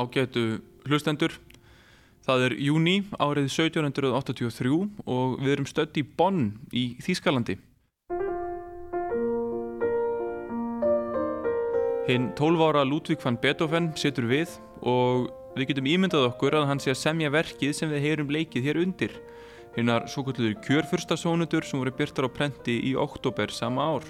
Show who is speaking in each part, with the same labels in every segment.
Speaker 1: ágætu hlustendur. Það er júni árið 1783 og við erum stödd í Bonn í Þýskalandi. Hinn 12 ára Ludvík van Beethoven setur við og við getum ímyndað okkur að hann sé að semja verkið sem við heyrum leikið hér undir. Hinnar svo kvöldur kjörfurstasónutur sem voru byrtar á prenti í oktober sama ár.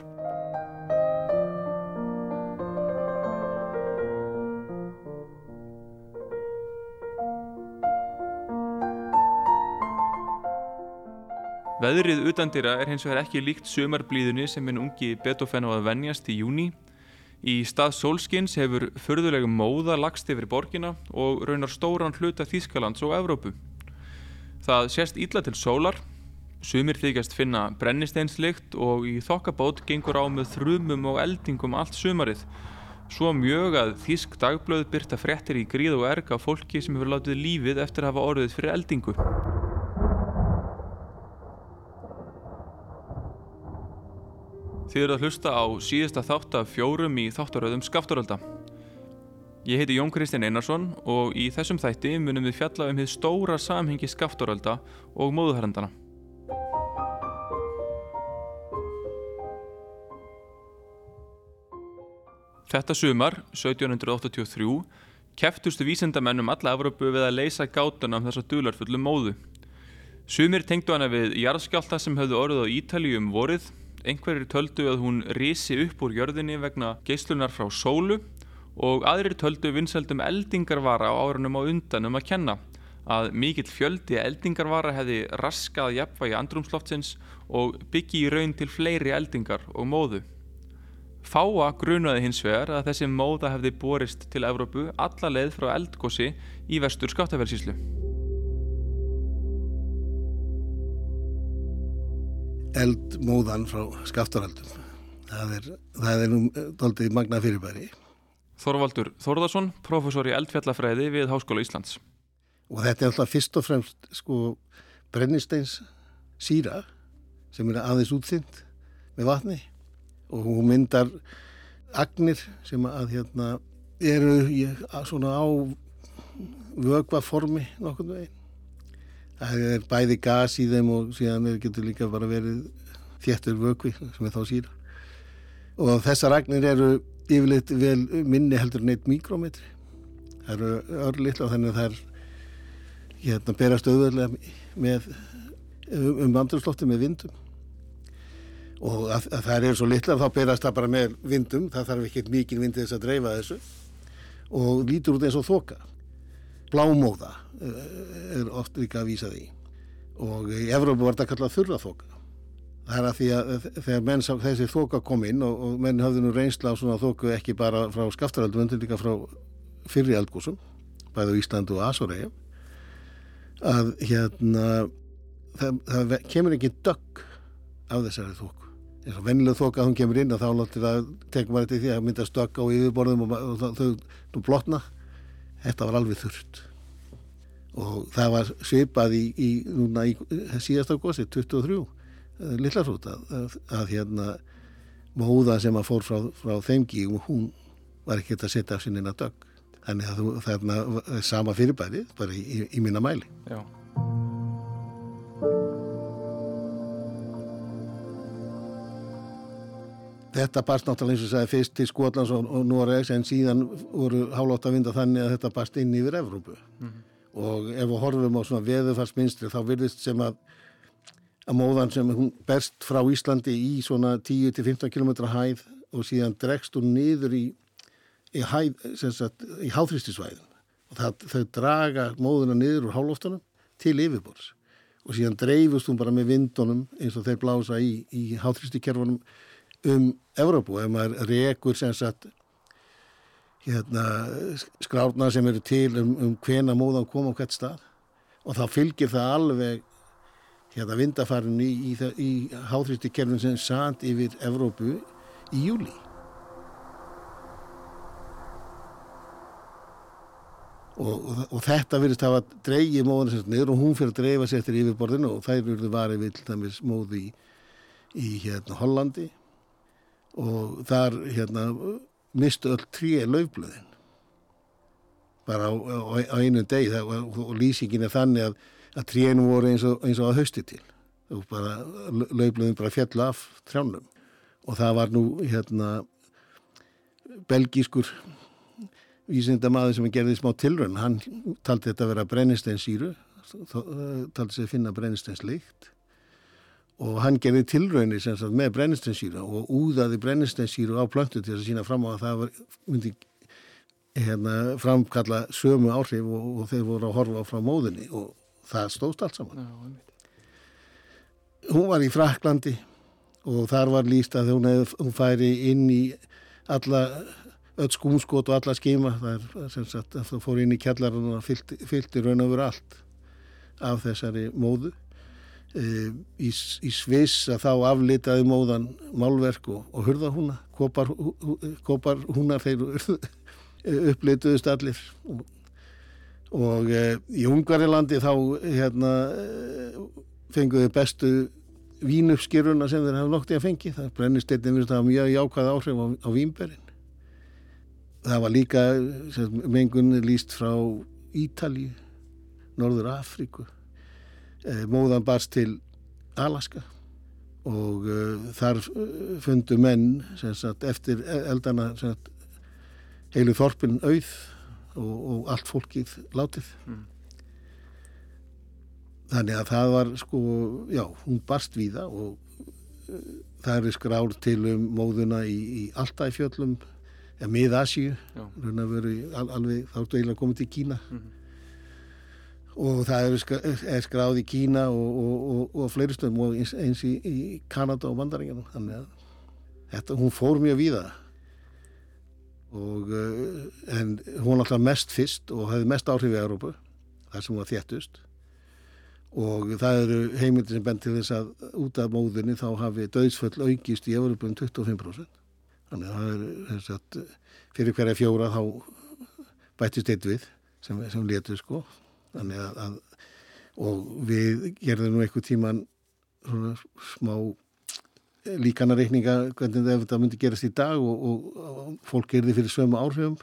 Speaker 1: Veðrið utandira er hins vegar ekki líkt sömarblíðunni sem minn ungi Beethoven á að venjast í júni. Í stað sólskins hefur förðulegum móða lagst yfir borgina og raunar stóran hluta Þýskalands og Evrópu. Það sést ítla til sólar, sumir þykjast finna brennisteinslikt og í þokkabót gengur á með þrumum og eldingum allt sumarið. Svo mjög að Þýsk dagblöð byrta fréttir í gríð og erg af fólki sem hefur látið lífið eftir að hafa orðið fyrir eldingu. Þið eru að hlusta á síðasta þátt af fjórum í þáttaröðum Skafturölda. Ég heiti Jón Kristinn Einarsson og í þessum þætti munum við fjalla um þið stóra samhengi Skafturölda og móðuherrandana. Þetta sumar, 1783, keftustu vísindamennum alla Evropu við að leysa gátuna um þessa dularfullu móðu. Sumir tengdu hana við jarðskjálta sem höfðu orðið á Ítalíu um vorið Einhverjir töldu að hún risi upp úr jörðinni vegna geyslunar frá sólu og aðrir töldu vinsaldum eldingarvara á árunum á undanum að kenna að mikill fjöldi eldingarvara hefði raskað jafnvægi andrumsloftsins og byggi í raun til fleiri eldingar og móðu. Fáa grunaði hins vegar að þessi móða hefði borist til Evrópu alla leið frá eldgósi í vestur skáttaferðsíslu.
Speaker 2: Eldmóðan frá skaftaraldum. Það er, það er nú doldið magna fyrirbæri.
Speaker 1: Þorvaldur Þorðarsson, professor í eldfjallafræði við Háskóla Íslands.
Speaker 2: Og þetta er alltaf fyrst og fremst sko brennisteins síra sem er aðeins útþynd með vatni og hún myndar agnir sem að hérna eru í, svona á vögvaformi nokkurnu veginn það er bæði gas í þeim og síðan getur líka bara verið þéttur vökvi sem er þá síra. Og þessar agnir eru yfirleitt vel minni heldur neitt mikrometri það eru örlitt og þannig að það er hérna berast auðvöldlega með um vandurslótti með vindum. Og að, að það er svo litlar þá berast það bara með vindum. Það þarf ekki mikið vindi þess að dreifa þessu. Og lítur út eins og þoka blámóða eh, er oft líka að vísa því. Og í Evrópu var þetta kallað þurraþoka. Það er að því að þegar menn sá þessi þoka kom inn og, og menn hafði nú reynsla á svona þoku ekki bara frá skaftaraldum en líka frá fyrri eldgúsum bæði á Íslandu og Asoræja að hérna það, það kemur ekki dögg af þessari þoku. Eins og vennileg þoka að hún kemur inn og þá tekum maður þetta í því að mynda stögg á yfirborðum og, og, og þau blotna þetta var alveg þurft og það var svipað í, í, núna í síðasta gósi 23 lillarhút að, að, að hérna móða sem að fór frá, frá þeimgi hún var ekki að setja af sinna dögg. Þannig að það er sama fyrirbæri bara í, í minna mæli. Já Þetta barst náttúrulega eins og sagði fyrst til Skotlands og, og Noregs en síðan voru hálótt að vinda þannig að þetta barst inn yfir Evrópu. Mm -hmm. og ef við horfum á svona veðufarsminstri þá virðist sem að að móðan sem hún berst frá Íslandi í svona 10-15 km hæð og síðan dregst hún niður í í, í háþristisvæðin og það, þau draga móðuna niður úr hálóftunum til yfirbors og síðan dreifust hún bara með vindunum eins og þeir blása í, í háþristikerfunum um Evrópu ef maður rekur sem sagt hérna, skrárna sem eru til um, um hvena móðan koma á hvert stað. Og þá fylgir það alveg hérna vindafarinu í, í, í háþrýstikerfin sem sand yfir Evrópu í júli og, og, og þetta virðist að hafa dreigið móðan sem niður og hún fyrir að dreifa sér eftir yfirborðinu og þær verður varið við móði í, í hérna Hollandi og þar hérna mistu öll trí löfblöðin bara á, á, á einu deg og, lýsingin er þannig að, að trénu voru eins og, eins og að hausti til. Og bara laupluðum bara fjall af trjánum. Og það var nú hérna belgískur vísindamaður sem gerði smá tilrönn hann taldi þetta að vera brennisteinsýru taldi sig að finna brennisteinsleikt og hann gerði tilrönnir með brennisteinsýra og úðaði brennisteinsýru á plöntu til að sína fram á að það var, myndi hérna, framkalla sömu áhrif og, og þeir voru að horfa frá móðinni. Og það stóðst allt saman. Já, hún var í Fraklandi og þar var líst að hún, hef, hún færi inn í alla öll skúmskot og alla skima. Það sem sagt að það fór inn í kjallarinn og fylgti, raun og veru allt af þessari móðu í, í Sviss að þá aflitaði móðan málverk og, og hurða húna kopar, kopar húna þeir upplituðust allir. Og, og e, í Ungarilandi þá hérna fenguðu bestu vínuppskýruna sem þeir hafa noktið að fengi. Það brennist eitthvað mjög jákvæð áhrif á, á vínberinn það var líka mengunni líst frá Ítali Norður Afríku eh, móðan barst til Alaska og uh, þar fundu menn sagt, eftir eldana sagt, heilu þorpin auð og, og allt fólkið látið. Mm þannig að það var sko, já, hún barst við það og það er skrár til um móðuna í, í Altæfjöllum eða mið-Asíu al, alveg þá ertu eiginlega komið til Kína. Mm. Og það er, er skráð í Kína og, og, og, og fleiri stöðum og eins, eins í, í Kanada og Mandaringan þannig að þetta, hún fór mjög við það og uh, en hún alltaf mest fyrst og hefði mest áhrif í Európa þar sem hún var þéttust. Og það eru heimildir sem bent til þess að út af móðinni þá hafi döðsföll aukist í Európa um 25% þannig að það er sagt, fyrir hverja fjóra þá bættist eitt við sem, sem letur sko þannig að, að og við gerðum nú eitthvað tíman svona smá líkanareikninga hvernig þetta myndi gerast í dag og, og, og fólk gerði fyrir sömu áhrifum.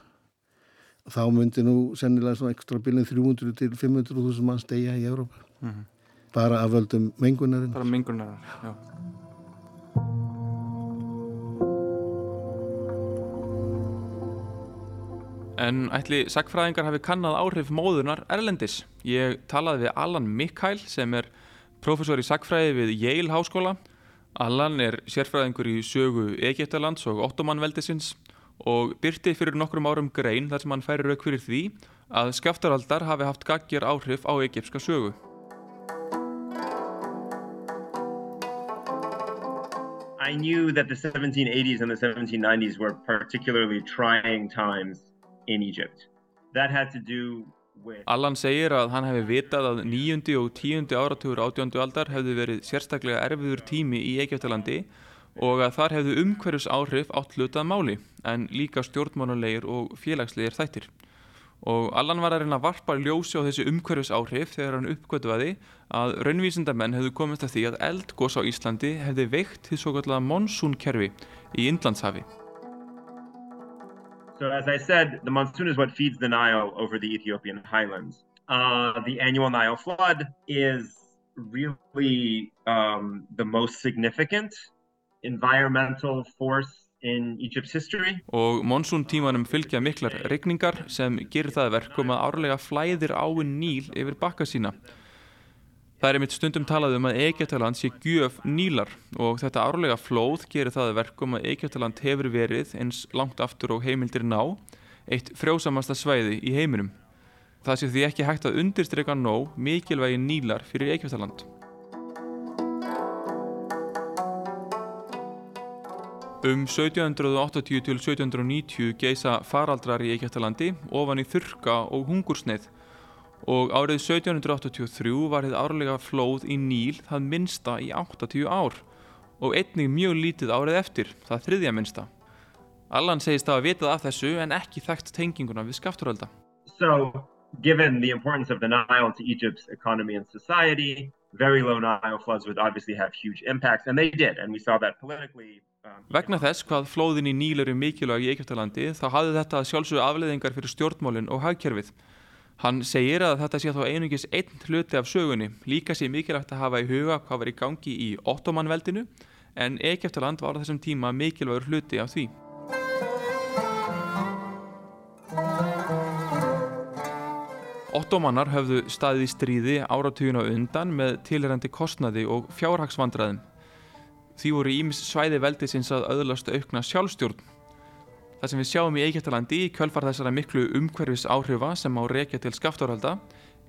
Speaker 2: Þá myndi nú sennilega svona ekstra bílinn 300 til 500.000 mann stegja í Európa mm -hmm. bara af völdum mengunarinn
Speaker 1: bara mengunarinn, já En ætli sagfræðingar hafi kannad áhrif móðunar Erlendis. Ég talaði við Allan Mikhail sem er professor í sagfræði við Yale Háskóla. Allan er sérfræðingur í sögu Egiptalands og Ottomanveldisins og byrti fyrir nokkrum árum grein þar sem hann færi rauk fyrir því að skaftaraldar hafi haft gaggjör áhrif á egipska sögu.
Speaker 3: I knew that the 1780s and the 1790s were particularly trying times in Egypt. That had to do.
Speaker 1: Allan segir að hann hefði vitað að nýjundi og tíundi áratugur átjóndu aldar hefði verið sérstaklega erfiður tími í Egyptalandi og að þar hefðu umhverjus áhrif átt hlutað máli en líka stjórnmánulegir og félagslegir þættir og Allan var að reyna að varpa ljósi á þessi umhverfis áhrif þegar hann uppgötuði að raunvísindamenn hefðu komist að því að eldgós á Íslandi hefði veikt því svo kallega monsúnkerfi í Indlandshafi.
Speaker 3: So as I said, the monsoon is what feeds the Nile over the Ethiopian highlands. Uh, the annual Nile flood is really um, the most significant environmental force
Speaker 1: og monsúntímanum fylgja miklar regningar sem gerir það verkum að árlega flæðir áinn níl yfir bakka sína. Það er einmitt stundum talað um að Egyptaland sé gjöf nílar og þetta árlega flóð gerir það verkum að Egyptaland hefur verið eins langt aftur og heimildir ná eitt frjósamasta svæði í heiminum. Það sé því ekki hægt að undirstreika nóg mikilvægi nílar fyrir Egyptaland. Um 1780 til 1790 geisa faraldrar í Egyptalandi ofan í þurka og hungursneið og árið 1783 var þið árlega flóð í Níl það minsta í 80 ár og einnig mjög lítið árið eftir, það þriðja minsta. Allan segist að hafa vitað af þessu en ekki þekkt tenginguna við skafturölda.
Speaker 3: So, given the importance of the Nile to Egypt's economy and society, very low Nile floods would obviously have huge impacts and they did and we saw that politically
Speaker 1: Vegna þess hvað flóðin í Níl eru mikilvæg í Egyptalandi þá hafði þetta sjálfsögðu afleðingar fyrir stjórnmálinn og hagkerfið. Hann segir að þetta sé þá einungis einn hluti af sögunni, líka sé mikilvægt að hafa í huga hvað var í gangi í Ottomanveldinu en Egyptaland var á þessum tíma mikilvægur hluti af því. Ottomanar höfðu staðið í stríði áratuguna undan með tilherandi kostnaði og fjárhagsvandræðum. Því voru ímis svæði veldisins að öðlast aukna sjálfstjórn. Það sem við sjáum í Egyptalandi í kjölfar þessara miklu umhverfis áhrifa sem á reykja til skaftárhalda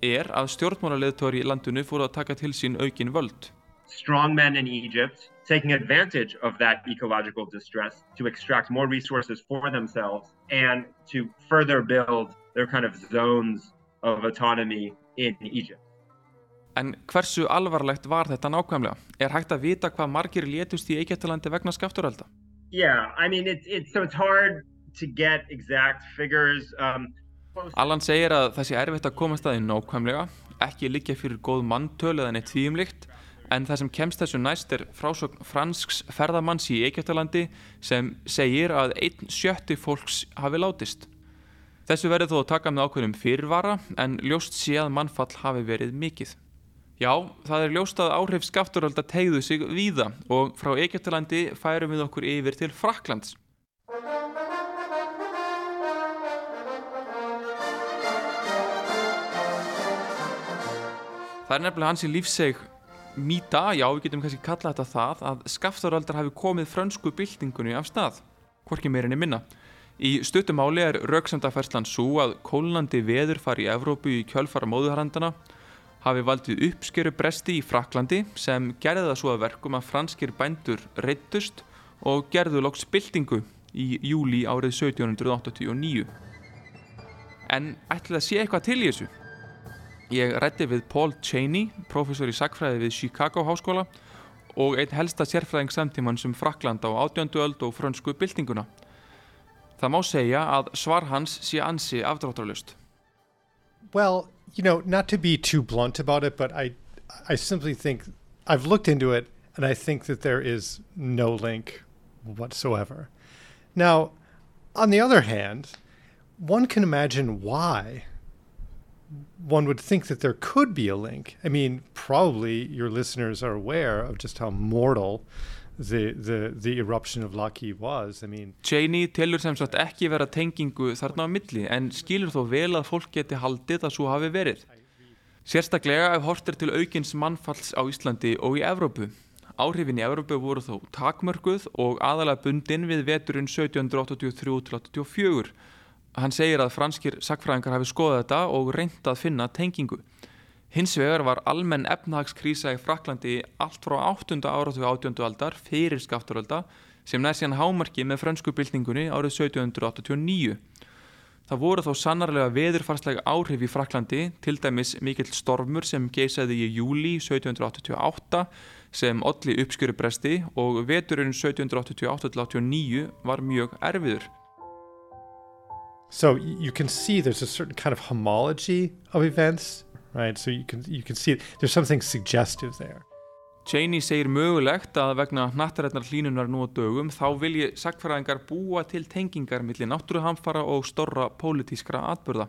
Speaker 1: er að stjórnmálaleðtóri í landinu fóru að taka til sín aukin völd.
Speaker 3: Strong men in Egypt taking advantage of that ecological distress to extract more resources for themselves and to further build their kind of zones of autonomy in Egypt.
Speaker 1: En hversu alvarlegt var þetta nákvæmlega? Er hægt að vita hvað margir létust í Egyptalandi vegna skapturölda?
Speaker 3: Yeah, I mean, it's, it's, so it's hard to get exact figures. Um,
Speaker 1: Allan segir að það sé erfitt að komast að því nákvæmlega, ekki líka fyrir góð manntölu eða neitt þvíumlikt, en það sem kemst þessu næst er frásögn fransks ferðamanns í Egyptalandi sem segir að einn sjötti fólks hafi látist. Þessu verður þó að taka með ákveðnum fyrirvara en ljóst sé að mannfall hafi verið mikið. Já, það er ljóst að áhrif skafturölda tegðu sig víða og frá Egyptalandi færum við okkur yfir til Fraklands. Það er nefnilega hans í lífseg mýta, já við getum kannski kallað þetta það, að skafturöldar hafi komið frönsku byltingunni af stað, hvorki meirinni minna. Í stuttumáli er rauksamdaferslan svo að kólnandi veður fari í Evrópu í kjölfara móðuharandana hafi valdið uppskeru bresti í Fraklandi sem gerði það svo að verkum að franskir bændur reyttust og gerðu loks byltingu í júli árið 1789. En ætlaði að sé eitthvað til í þessu? Ég rætti við Paul Cheney, professor í sagfræði við Chicago háskóla og einn helsta sérfræðing samtíman sem Frakland á átjöndu öld og frönsku byltinguna. Það má segja að svar hans sé ansi afdráttarlust.
Speaker 4: Well, you know, not to be too blunt about it, but I, I simply think I've looked into it and I think that there is no link whatsoever. Now, on the other hand, one can imagine why one would think that there could be a link. I mean, probably your listeners are aware of just how mortal the, the, the eruption of Laki was. I mean,
Speaker 1: Cheney telur sem sagt ekki vera tengingu þarna á milli en skilur þó vel að fólk geti haldið að svo hafi verið. Sérstaklega ef hortir til aukins mannfalls á Íslandi og í Evrópu. Áhrifin í Evrópu voru þó takmörguð og aðalega bundin við veturinn 1783-84. Hann segir að franskir sakfræðingar hafi skoðað þetta og reynd að finna tengingu. Hins vegar var almenn efnahagskrísa í Fraklandi allt frá 8. áratu átjöndu aldar fyrir skafturölda sem nær síðan hámarki með frönsku byltingunni árið 1789. Það voru þó sannarlega veðurfarslega áhrif í Fraklandi, til dæmis mikill stormur sem geisaði í júli 1788 sem olli uppskjörubresti og veturinn 1788-89 var mjög erfiður.
Speaker 4: So you can see there's a certain kind of homology of events right? So you can, you can see there's something suggestive there.
Speaker 1: Cheney segir mögulegt að vegna nattarætnar hlínunar nú á dögum þá vilji sagfæraðingar búa til tengingar millir náttúruhamfara og storra pólitískra atbyrða.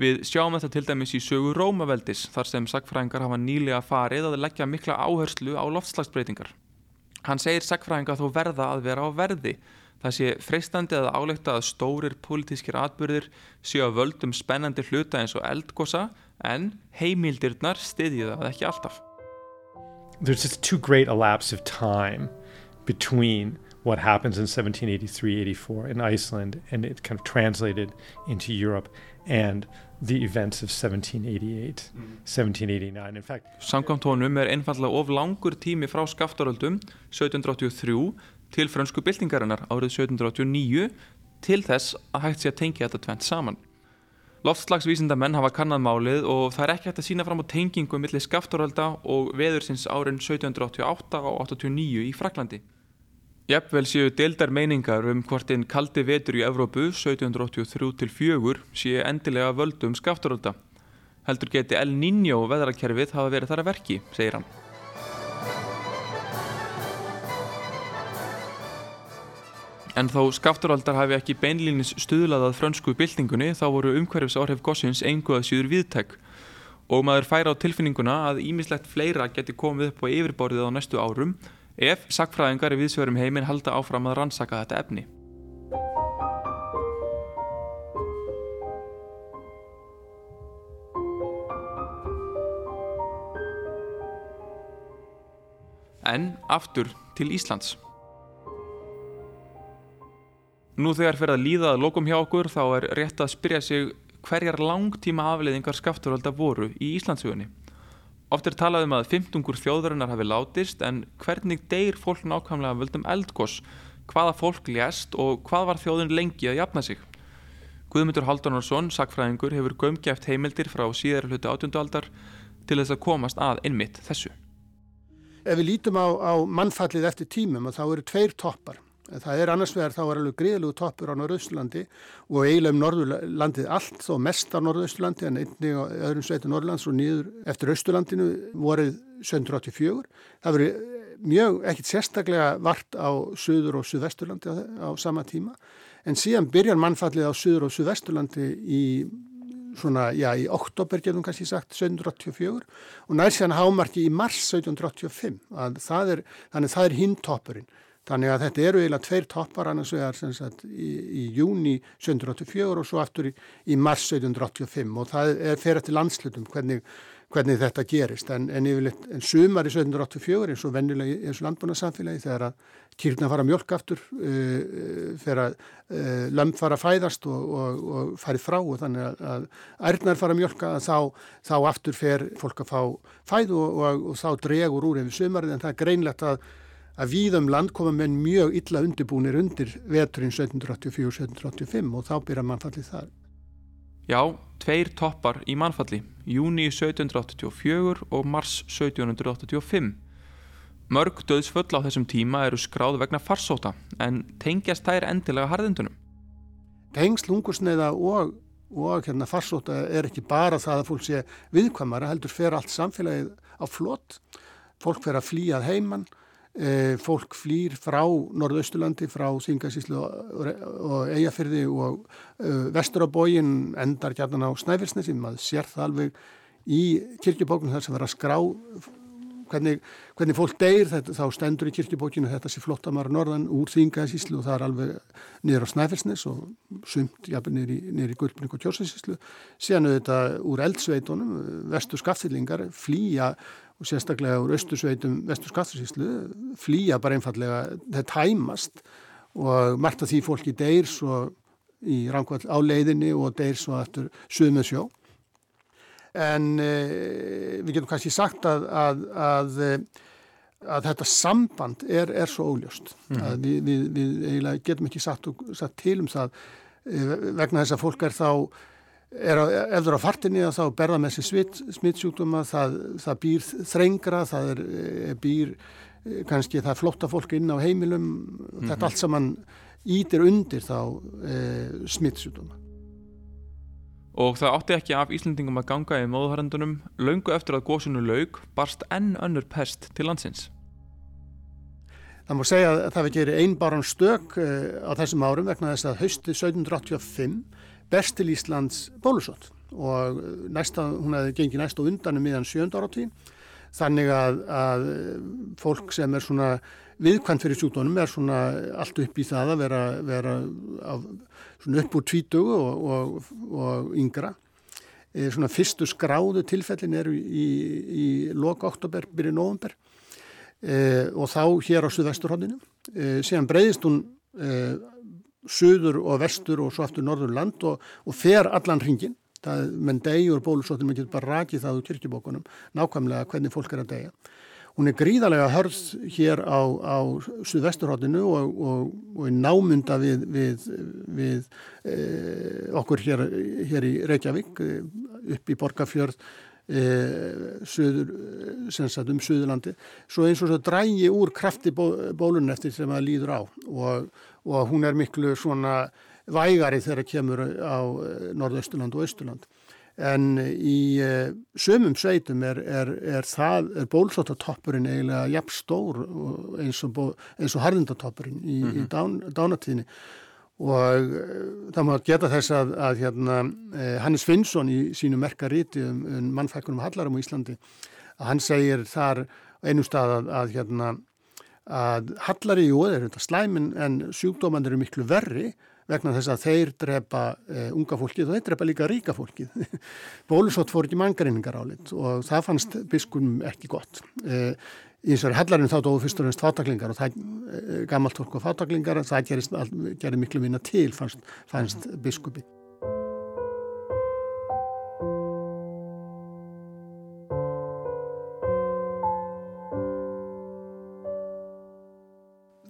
Speaker 1: Við sjáum þetta til dæmis í sögu Rómaveldis þar sem sagfæraðingar hafa nýlega farið að leggja mikla áherslu á loftslagsbreytingar. Hann segir sagfæraðingar þó verða að vera á verði. Það sé freistandi að álekta að stórir pólitískir atbyrðir séu að völdum spennandi hluta eins og eldgosa en heimildirnar stiðja það ekki alltaf.
Speaker 4: There's just too great a lapse of time between what happens in 1783-84 in Iceland and it kind of translated into Europe and the events of 1788, mm. 1789. In fact,
Speaker 1: Samkvæmt honum er einfallega of langur tími frá skaftaröldum 1783 til fransku byltingarinnar árið 1789 til þess að hægt sé að tengja þetta tvent saman. Loftslagsvísindamenn hafa kannad málið og það er ekki hægt að sína fram á tengingu millir skafturölda og veðursins árin 1788 og 89 í Fraklandi. Jafnvel séu deildar meiningar um hvort einn kaldi vetur í Evrópu 1783-4 séu endilega völdum skafturölda. Heldur geti El Niño veðrakerfið hafa verið þar að verki, segir hann. En þó skafturaldar hafi ekki beinlínis stuðlaðað frönsku byltingunni þá voru umhverfis áhrif gossins einhverja síður viðtæk og maður færa á tilfinninguna að ímislegt fleira geti komið upp á yfirborðið á næstu árum ef sakfræðingar í viðsverum heiminn halda áfram að rannsaka þetta efni. En aftur til Íslands. Nú þegar fyrir að líða að lokum hjá okkur þá er rétt að spyrja sig hverjar langtíma afleiðingar skafturvalda voru í Íslandsögunni. Oft er talað um að 15 þjóðarinnar hafi látist en hvernig deyr fólk nákvæmlega völdum eldgoss, hvaða fólk lést og hvað var þjóðin lengi að jafna sig. Guðmundur Haldunarsson, sakfræðingur, hefur gömgeft heimildir frá síðar hluti átjöndualdar til þess að komast að einmitt þessu.
Speaker 5: Ef við lítum á, á mannfallið eftir tímum þá eru tveir toppar Það er annars vegar þá er alveg gríðlegu toppur á Norðausturlandi og eiginlega um Norðurlandið allt þó mest á Norðausturlandi en einni á öðrum sveitu Norðlands og nýður eftir Östurlandinu vorið 1784. Það verið mjög ekkit sérstaklega vart á Suður og Suðvesturlandi á, á sama tíma. En síðan byrjar mannfallið á Suður og Suðvesturlandi í svona, já, í oktober getum kannski sagt 1784 og nær síðan hámarki í mars 1785 það er, þannig það er hinn toppurinn Þannig að þetta eru eiginlega tveir toppar annars vegar sagt, í, í júni 1784 og svo aftur í, í mars 1785 og það er fyrir til landslutum hvernig, hvernig þetta gerist. En, en, yfirleitt, en sumar í 1784 eins og vennilega eins og landbúinarsamfélagi þegar að kýrna fara mjölk aftur, uh, þegar að uh, lömp fara að fæðast og, og, og fari frá og þannig að, að ærnar fara að mjölka þá, þá aftur fer fólk að fá fæð og, og þá dregur úr yfir sumarið en það er greinlegt að að víðum land koma menn mjög illa undirbúinir undir veturinn 1784-1785 og þá byrja mannfallið þar.
Speaker 1: Já, tveir toppar í mannfalli, júni 1784 og mars 1785. Mörg döðsföll á þessum tíma eru skráð vegna farsóta en tengjast þær endilega harðindunum.
Speaker 5: Tengsl hungursneiða og, og hérna, farsóta er ekki bara það að fólk sé viðkvæmara, heldur fer allt samfélagið á flott, fólk fer að flýjað heimann fólk flýr frá Norðausturlandi, frá Þingasíslu og Eyjafyrði og e, vesturabógin endar gætna á Snæfellsnesi, maður sér það alveg í kirkjubóknum þar sem verður að skrá hvernig, hvernig fólk deyr, þetta, þá stendur í kirkjubókinu þetta sé flottamara norðan úr Þingasíslu og það er alveg niður á Snæfellsnes og sumt jafnir niður í, niður í Gullbrík og Kjósasíslu síðan auðvitað úr eldsveitunum vestu skaftillingar flýja og sérstaklega úr östursveitum vestu skattursýslu flýja bara einfallega þetta hæmast og margt af því fólki deyr svo í rangvall á leiðinni og deyr svo eftir suðum með sjó en e, við getum kannski sagt að, að, að, að þetta samband er, er svo óljóst mm -hmm. við, við, við getum ekki sagt, sagt til um það e, vegna þess að fólk er þá er að, ef þú er á fartinni þá berða með sér smittsjúkduma það, það býr þrengra það er, er býr kannski það flotta fólk inn á heimilum mm -hmm. þetta allt saman ítir undir þá e, smittsjúkduma
Speaker 1: Og það átti ekki af Íslandingum að ganga í móðuharendunum laungu eftir að góðsunu laug barst enn önnur pest til landsins.
Speaker 5: Það má segja að það við gerir einbáran stök e, á þessum árum vegna þess að hausti 1785 berst til Íslands bólusótt. Og næsta, hún hefði gengið næst og undan um miðan sjönda áratví þannig að, að fólk sem er svona viðkvæmt fyrir sjúkdónum er svona allt upp í það að vera, vera af, upp úr tvítugu og, og, og yngra. E, svona fyrstu skráðu tilfellin eru í, í loka oktober, byrju november e, og þá hér á Suðvesturhóndinu. E, síðan breyðist hún söður og vestur og svo aftur norður land og, og fer allan hringin. Það, menn degjur bólusóttin, maður getur bara rakið það úr kyrkjubókunum, nákvæmlega hvernig fólk er að degja. Hún er gríðarlega hörð hér á, á suðvesturhóttinu og, og, og er námynda við, við, við e, okkur hér, hér í Reykjavík, e, upp í Borgafjörð, e, söður, sagt, um Suðurlandi. Svo eins og svo drægi úr krafti bó, bólun eftir sem það líður á og og hún er miklu svona vægari þegar kemur á eh, Norðausturland og Austurland. En í uh, sömum sveitum er, er, er, það, er bólusóttatoppurinn eiginlega jafn stór eins og, og harðindatoppurinn í, mm -hmm. í mhm. dán, dánatíðinni og uh, það má geta þess að, að hérna, uh, Hannes Finnsson í sínu merkaríti um, um mannfækkunum Hallarum á Íslandi að hann segir þar einu stað að, að, hérna, að Hallari, jú, er þetta slæmin en sjúkdóman eru miklu verri vegna þess að þeir drepa uh, unga fólkið og þeir drepa líka ríka fólkið. Bólusótt fór ekki mangariningar álit og það fannst biskunum ekki gott. Uh, í þessari hellarinn þá dóðu fyrst og reynst fátaklingar og það uh, gammalt fólk og fátaklingar það gerði miklu minna til fannst, fannst biskupi.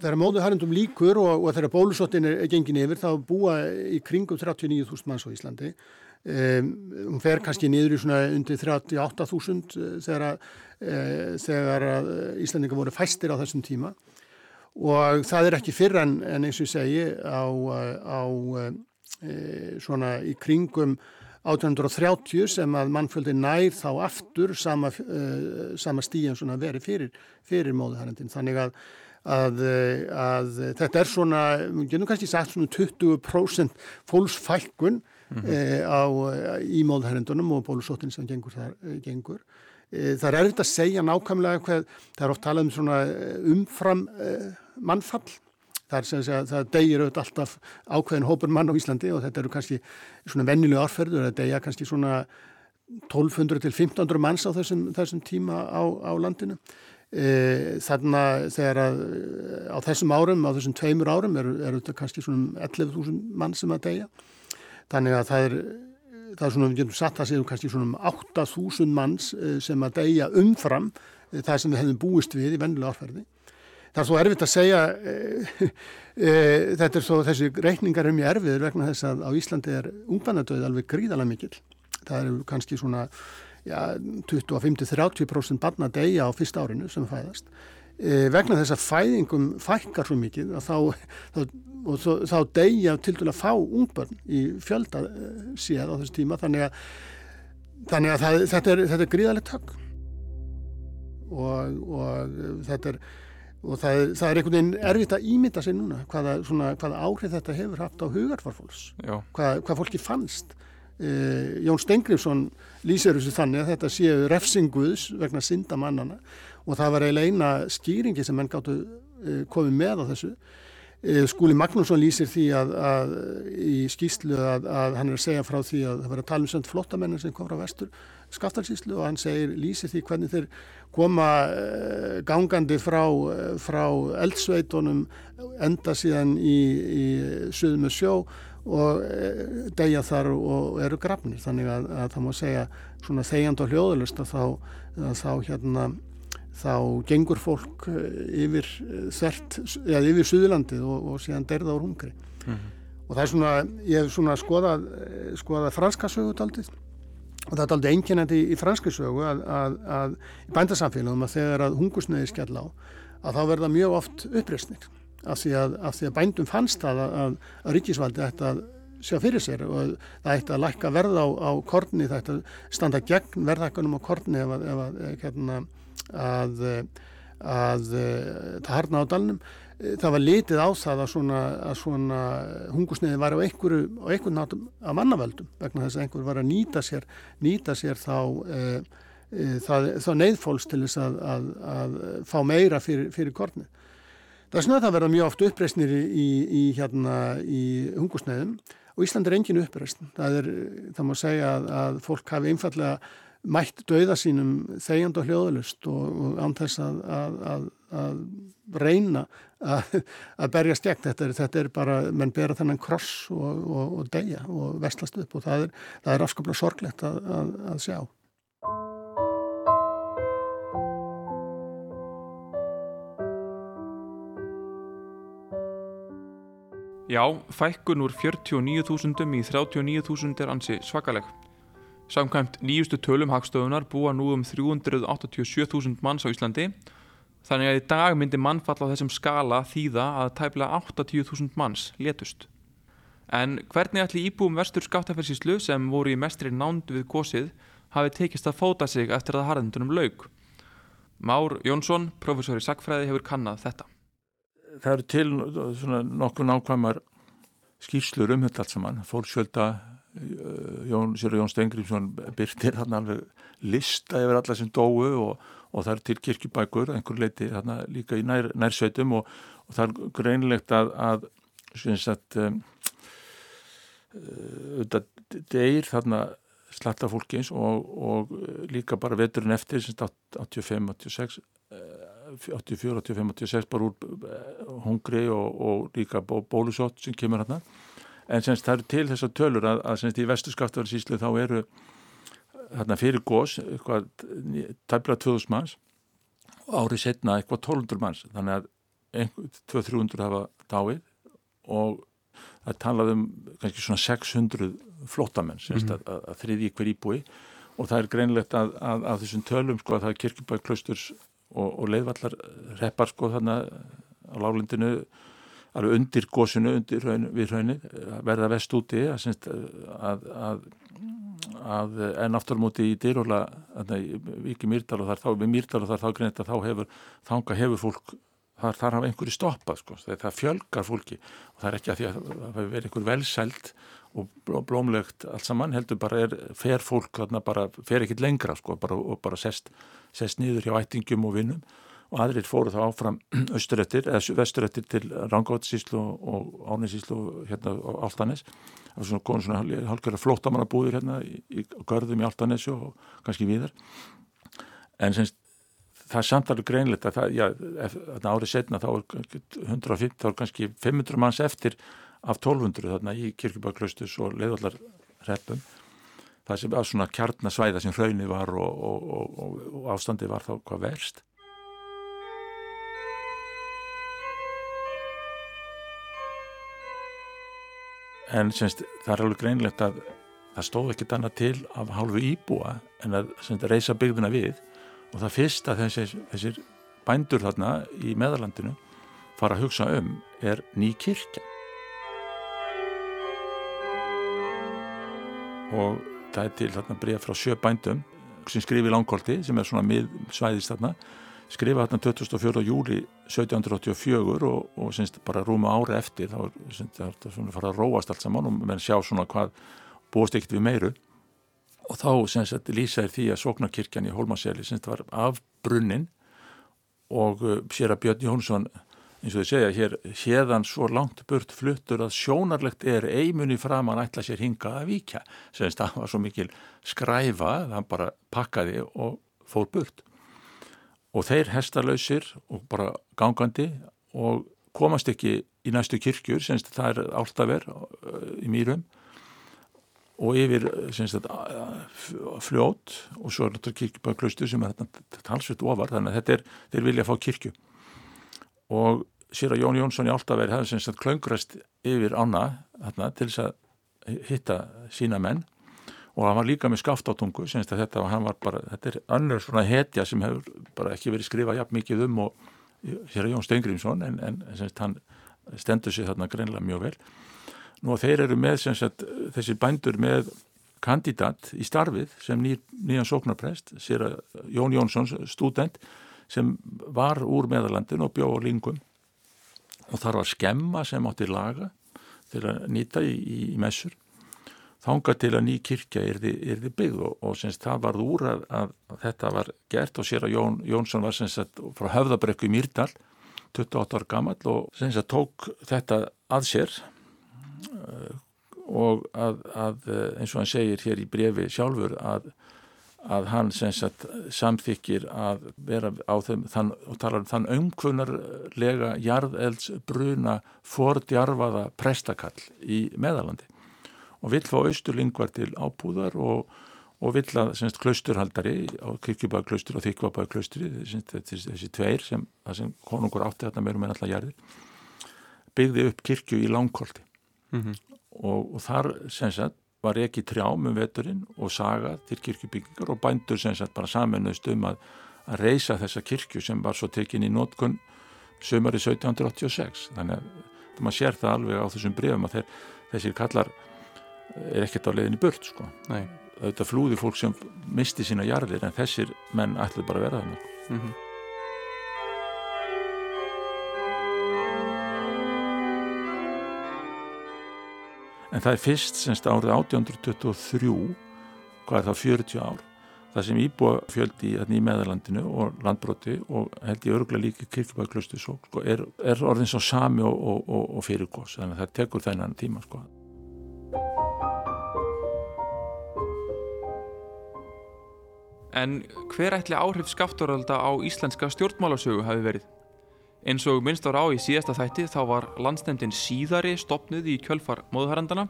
Speaker 5: Þegar móðuharendum líkur og, og þegar bólusóttin er gengin yfir þá búa í kringum 39.000 manns á Íslandi. Um, hún fer kannski niður í svona undir 38.000 eh, þegar, uh, þegar Íslandingar voru fæstir á þessum tíma. Og það er ekki fyrr en, en eins og ég segi á, á uh, svona í kringum 1830 sem að mannfjöldi nær þá aftur sama, uh, sama stíðan svona verið fyrir, fyrir móðuharendin þannig að Að, að þetta er svona, getum kannski sagt svona 20% fólksfælkun mm -hmm. e, á, í móðherrendunum og bólusóttin sem gengur þar gengur. E, það er erfitt að segja nákvæmlega hvað, það er oft talað um svona umfram e, mannfall, það er sem að það degir auðvitað alltaf ákveðin hópur mann á Íslandi og þetta eru kannski svona vennilega árferður, það degja kannski svona 1200 til 1500 manns á þessum, þessum tíma á, á landinu. E, þarna þegar að á þessum árum, á þessum tveimur árum eru er þetta kannski svona 11.000 mann sem að deyja. Þannig að það er, það er svona, við getum satt að séu kannski svona 8.000 manns e, sem að deyja umfram e, það sem við hefðum búist við í vennilega árferði. Það er svo erfitt að segja þetta er svo þessi reikningar er mjög erfiður vegna þess að á Íslandi er ungbarnadauð alveg gríðalega mikil það eru kannski svona 25-30% barna degja á fyrsta árinu sem fæðast. E, vegna þess að fæðingum fækkar svo mikið þá, þá, og þá, þá degja til dæla fá ungbörn í fjölda e, séð á þessu tíma. Þannig að, þannig að það, þetta er, er gríðalegt högg og, og þetta er og það er, það er einhvern veginn erfitt að ímynda sig núna hvaða, svona, hvaða áhrif þetta hefur haft á hugarfarfólks hvað, hvað fólki fannst e, Jón Stengriðsson lýsir þessu þannig að þetta séu refsinguðs vegna synda mannana og það var eiginlega eina skýringi sem menn gáttu e, komið með á þessu. E, Skúli Magnússon lýsir því að, að í skýslu að, að hann er að segja frá því að það var að tala um sönd flottamennir sem kom frá vestur skaftalsíslu og hann segir, lýsir því hvernig þeir koma gangandi frá, frá eldsveitunum enda síðan í, í söðu með sjó og eh, deyja þar og eru grafnir. Þannig að, að það má segja svona þegjand og hljóðalust að þá, að þá hérna þá gengur fólk eh, yfir eh, þert, eða yfir Suðurlandið og, og síðan derða á hungri. Mm -hmm. og það er svona, ég hef svona skoðað, skoðað franska sögutaldið og það er aldrei einkennandi í, í franska sögu að, að, bændasamfélagum að þegar að hungursneiði skell á að þá verða mjög oft uppreysnir af því að, af því að bændum fannst það að, að, að ríkisvaldi ætti að sjá fyrir sér og það ætti að lækka verð á, á korni, það ætti að standa gegn verðhækkanum á korni ef, ef, ef hérna, að, að það harna á dalnum. Það var litið á það að svona, svona hungusniði var á einhverju, á einhverju nátum af mannavöldum vegna þess að einhverju var að nýta sér, nýta sér þá, e, e, það, þá neyðfólks til þess að fá meira fyrir, fyrir kornið. Það er svona að það verða mjög oft uppreysnir í, í, í, hérna, í hungusnæðum og Ísland er engin uppreysn. Það, er, það má segja að, að fólk hafi einfallega mætt dauða sínum þegjand og hljóðalust og, og án þess að, að, að reyna að berja stjækt. Þetta, þetta er bara, menn bera þennan kross og, og, og deyja og vestlast upp og það er, er afskaplega sorglegt að sjá.
Speaker 1: Já, fækkun úr 49.000 í 39.000 er ansi svakaleg. Samkvæmt nýjustu tölum hagstöðunar búa nú um 387.000 manns á Íslandi þannig að í dag myndi mannfall á þessum skala þýða að tæplega 80.000 manns letust. En hvernig ætli íbúum vestur skáttaferðsíslu sem voru í mestri nánd við gósið hafi tekist að fóta sig eftir að harðendunum laug? Már Jónsson, professor í Sackfræði, hefur kannad þetta.
Speaker 6: Það eru til nokkuð nákvæmar skýrslur um þetta allt saman. Fólksvölda, Jón, Sjóra Jón Stengriðsson byrtir hann alveg lista yfir alla sem dóu og, og það eru til kirkjubækur, einhver leiti þarna líka í nær, nærsveitum og, og það er greinlegt að, að sagt, um, auðvitað deyr þarna slatta fólkins og, og líka bara veturinn eftir 85, 86 84, 85, 86 bara úr eh, hungri og, og líka bólusótt sem kemur hérna en semst það eru til þessar tölur að, að semst í vestu skaftafarsíslu þá eru hérna fyrir gós eitthvað tæmla 2000 manns. Og árið setna eitthvað 1200 manns. Þannig að 200-300 hafa dáið og það talaði um kannski svona 600 flottamenn mm -hmm. að, að þriði hver íbúi. Og það er greinlegt að, að, að þessum tölum sko að það er kirkibæk klusturs og, og leiðvallar reppar sko þannig á lálindinu alveg undir gósinu, undir raun, við raunir verða vest úti að en aftur múti í dýróla ekki mýrdal og þar þá, við mýrdal og þar þá greinlega þá hefur þanga hefur fólk þar, þar hafa einhverju stoppað sko, það fjölgar fólki og það er ekki að því að það hefur verið einhver velsælt og blómlegt allt saman heldur bara er, fer fólk þarna bara, fer ekkit lengra sko bara, og bara sest, sest nýður hjá ættingum og vinnum og aðrir fóru þá áfram austurettir eða vesturettir til Rangótsíslu og Árnisíslu hérna á Altanes það var svona konur svona halkara flótamannabúðir hérna í, í görðum í Altanesi og kannski viðar en semst það er samtalið greinlegt að það, já, árið setna þá er 150, þá er kannski 500 manns eftir af 1200 þarna í kirkjubæklaustus og leiðallar reppum. Það sem að svona kjarnasvæða sem hraunni var og, og, og, og ástandi var þá hvað verst. En semst, það er alveg greinlegt að það stóð ekkert annað til af hálfu íbúa en að semst, reysa byggðuna við og það fyrst að þessir, þessir bændur þarna í meðalandinu fara að hugsa um er ný kirkja og það er til þarna bregð frá sjö bændum sem skrifi langkolti sem er svona miðsvæðist þarna skrifa þarna 24. júli 1784 og, og syns, bara rúma ári eftir þá er það svona fara að róast allt saman og menn sjá svona hvað búist ekkert við meiru og þá sagt, lýsaði því að Sóknarkirkjan í Holmaseli var af brunnin og uh, sér að Björn Jónsson eins og þið segja hér hérðan svo langt burt fluttur að sjónarlegt er eimunni fram að ætla sér hinga að víkja. Sem það var svo mikil skræfa það bara pakkaði og fór burt. Og þeir hestarlausir og bara gangandi og komast ekki í næstu kirkjur sem það er áltaver uh, í mýrum. Og yfir sagt, fljót. Og svo er þetta kirkjubæðaklaustu sem er talsveit ofar þannig að þetta er, þeir vilja fá kirkju og sér að Jón Jónsson í Áltaveri hefði klöngrast yfir ána þarna, til þess að hitta sína menn. Og hann var líka með skaftátungu þetta, bara, þetta er önnur svona hetja sem hefur bara ekki verið skrifað jafn mikið um og sér að Jón Steingrímsson en, en sagt, hann stendur sig þarna greinlega mjög vel. Nú þeir eru með sagt, þessi bændur með kandidat í starfið sem ný, nýjan sóknarprest, sér að Jón Jónsson, student, sem var úr meðalandin og bjóð á lingum og þar var skemma sem átti laga til að nýta í, í, messur. Þánga til að ný kirkja er þið byggð og, og semst það var úr að, að þetta var gert og sér að Jón Jónsson var semst frá höfðabrekku í Mýrdal, 28 ára gammal og semst að tók þetta að sér og að, að eins og hann segir hér í brefi sjálfur að, að hann sagt, samþykir að vera á þeim þann, og tala um þann umkvunarlega jarðeldsbruna fordjarfaða prestakall í meðalandi og vill fá austurlingvar til ábúðar og, og vill að semst, klausturhaldari á kirkjubæðaklaustur og þykvabæðaklaustri þessi, þessi tveir sem, sem konungur átti þarna meirum en alltaf jarðir byggði upp kirkju í langkolti mm -hmm. og, og þar sagt, var ekki trjám um veturinn og saga til kirkjubyggingar og bændur sagt, bara saminuðst um að, að reysa þessa kirkju sem var svo tekin í nótkunn sömur í 1786 þannig að maður sér það alveg á þessum brefum að þeir, þessir kallar er ekkert á leiðinni burt sko.
Speaker 1: Nei.
Speaker 6: Þetta flúði fólk sem misti sína jarðir en þessir menn ætlaði bara að vera þannig.
Speaker 1: Mm -hmm.
Speaker 6: En það er fyrst semst árið 1823, hvað er það 40 ár, það sem íbúa fjöldi í meðalandinu og landbroti og held ég örgulega líka kirkibæðklustu sko, er, er orðin svo sami og, og, og, og fyrirgós, þannig að það tekur þennan tíma sko.
Speaker 1: En hver ætli áhrif skafturölda á íslenska stjórnmálasögu hafi verið? Eins og minnst ára á í síðasta þætti þá var landsnefndin síðari stopnuð í kjölfar móðuharandana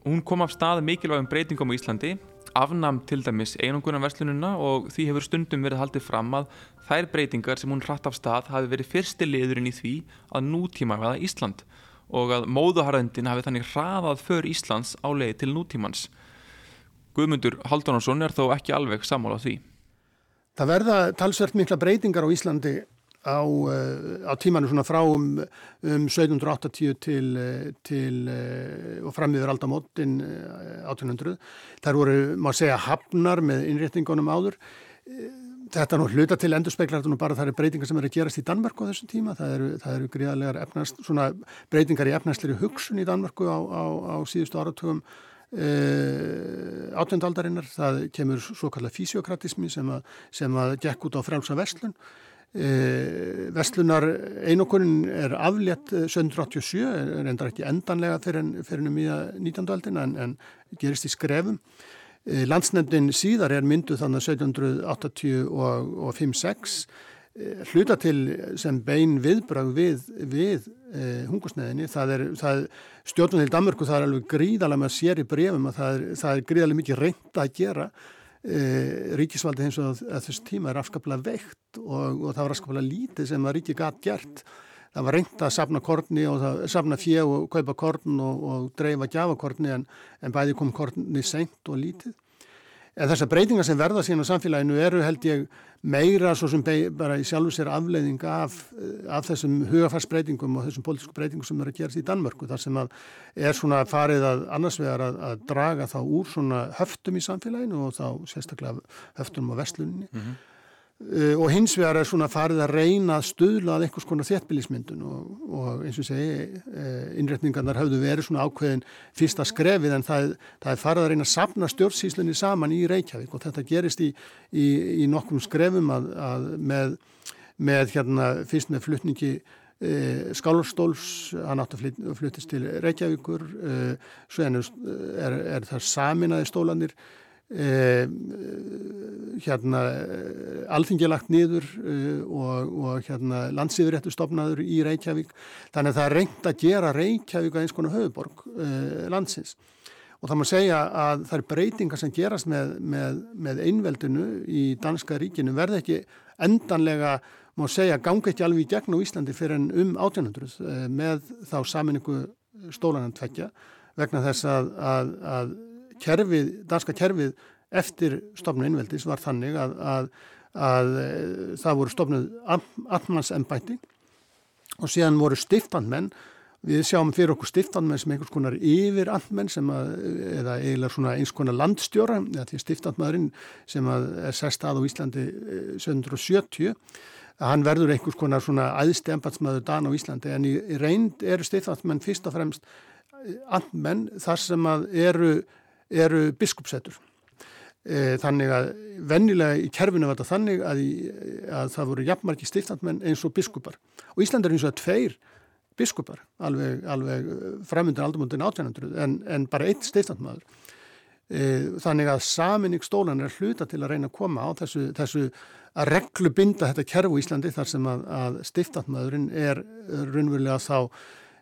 Speaker 1: og hún kom af stað mikilvægum breytingum á Íslandi, afnam til dæmis einungunarverslununa og því hefur stundum verið haldið fram að þær breytingar sem hún hratt af stað hafi verið fyrsti liðurinn í því að nútíma veða Ísland og að móðuharandin hafi þannig hraðað för Íslands á leið til nútímans. Guðmundur Haldunarsson er þó ekki alveg sammála því.
Speaker 5: Það verða talsvert mikla breytingar á Íslandi á, á tímanu svona frá um, um 1780 til, til og frammiður aldamottin 1800. Það voru, má segja, hafnar með innréttingunum áður. Þetta er nú hluta til endurspeglar, bara það er breytingar sem eru að gerast í Danmarku á þessum tíma. Það eru, eru gríðarlegar breytingar í efnæsleiri hugsun í Danmarku á, á, á síðustu áratugum átjöndardarinnar, það kemur svo kallað físiokratismi sem að, sem að gekk út á frálsa vestlun vestlunar einokunin er aflétt 1787 er endar ekki endanlega fyrir, í 19. aldina en, en gerist í skrefum e, landsnefndin síðar er mynduð þannig 1785-6 hluta til sem bein viðbröð við, við eh, hungusneðinni. Það er, er stjórnum til Danmörku, það er alveg gríðalega með sér í brefum að það er, það er gríðalega mikið reynd að gera. Eh, ríkisvaldi eins og að þessu tíma er afskaplega veikt og, og það var afskaplega lítið sem að ríki gætt gert. Það var reynd að sapna korni og það, sapna fjö og kaupa korn og, og dreifa gjafakorni en, en bæði kom korni seint og lítið. En þessar breytingar sem verða síðan á samfélaginu eru held ég meira svo sem bara í sjálfu sér afleiðing af, af þessum hugafarsbreytingum og þessum politísku breytingum sem eru að gerast í Danmörku þar sem að er svona farið að annars vegar að, að draga þá úr svona höftum í samfélaginu og þá sérstaklega höftum á vestlunni. Mm -hmm. Uh, og hins vegar er svona farið að reyna að stuðla að einhvers konar þéttbílismyndun og, og eins og segi uh, innretningarnar hafðu verið svona ákveðin fyrsta skrefið en það, það er farið að reyna að sapna stjórnsýslunni saman í Reykjavík og þetta gerist í, í, í nokkrum skrefum að, að með, með hérna fyrst með flutningi uh, skálarstóls, hann átt að fluttist til Reykjavíkur svo er, er það saminaði stólanir Eh, hérna alþingilagt niður eh, og, og hérna landsýðuréttu stopnaður í Reykjavík. Þannig að það er reynd að gera Reykjavík að eins konar höfuborg eh, landsins. Og það má segja að það er breytingar sem gerast með, með, með einveldinu í danska ríkinu verði ekki endanlega má segja ganga ekki alveg í gegn á Íslandi fyrir en um 1800 með þá saminningu stólanantveggja vegna þess að, að, að kerfið, danska kerfið eftir stofnu innveldis var þannig að, að, að eh, það voru stofnuð allmannsembæti og síðan voru stiftandmenn. Við sjáum fyrir okkur stiftandmenn sem einhvers konar yfir andmenn sem að, eða eiginlega svona eins konar landstjóra, eða því stiftandmaðurinn sem að er sest að á Íslandi 1770, eh, að hann verður einhvers konar svona æðsti embatsmaður dan á Íslandi. En í, reynd eru stiftandmenn fyrst og fremst andmenn þar sem að eru eru biskupsettur. E, þannig að vennilega í kerfinu var þetta þannig að, í, að það voru jafnmarki stiftandmenn eins og biskupar. Og Ísland er eins og tveir biskupar, alveg, alveg framöndan aldamundin 1800 en, en bara eitt stiftandmaður. E, þannig að saminning stólan er hluta til að reyna að koma á þessu, þessu að reglu binda þetta kerfu í Íslandi þar sem að, að stiftandmaðurinn er raunverulega þá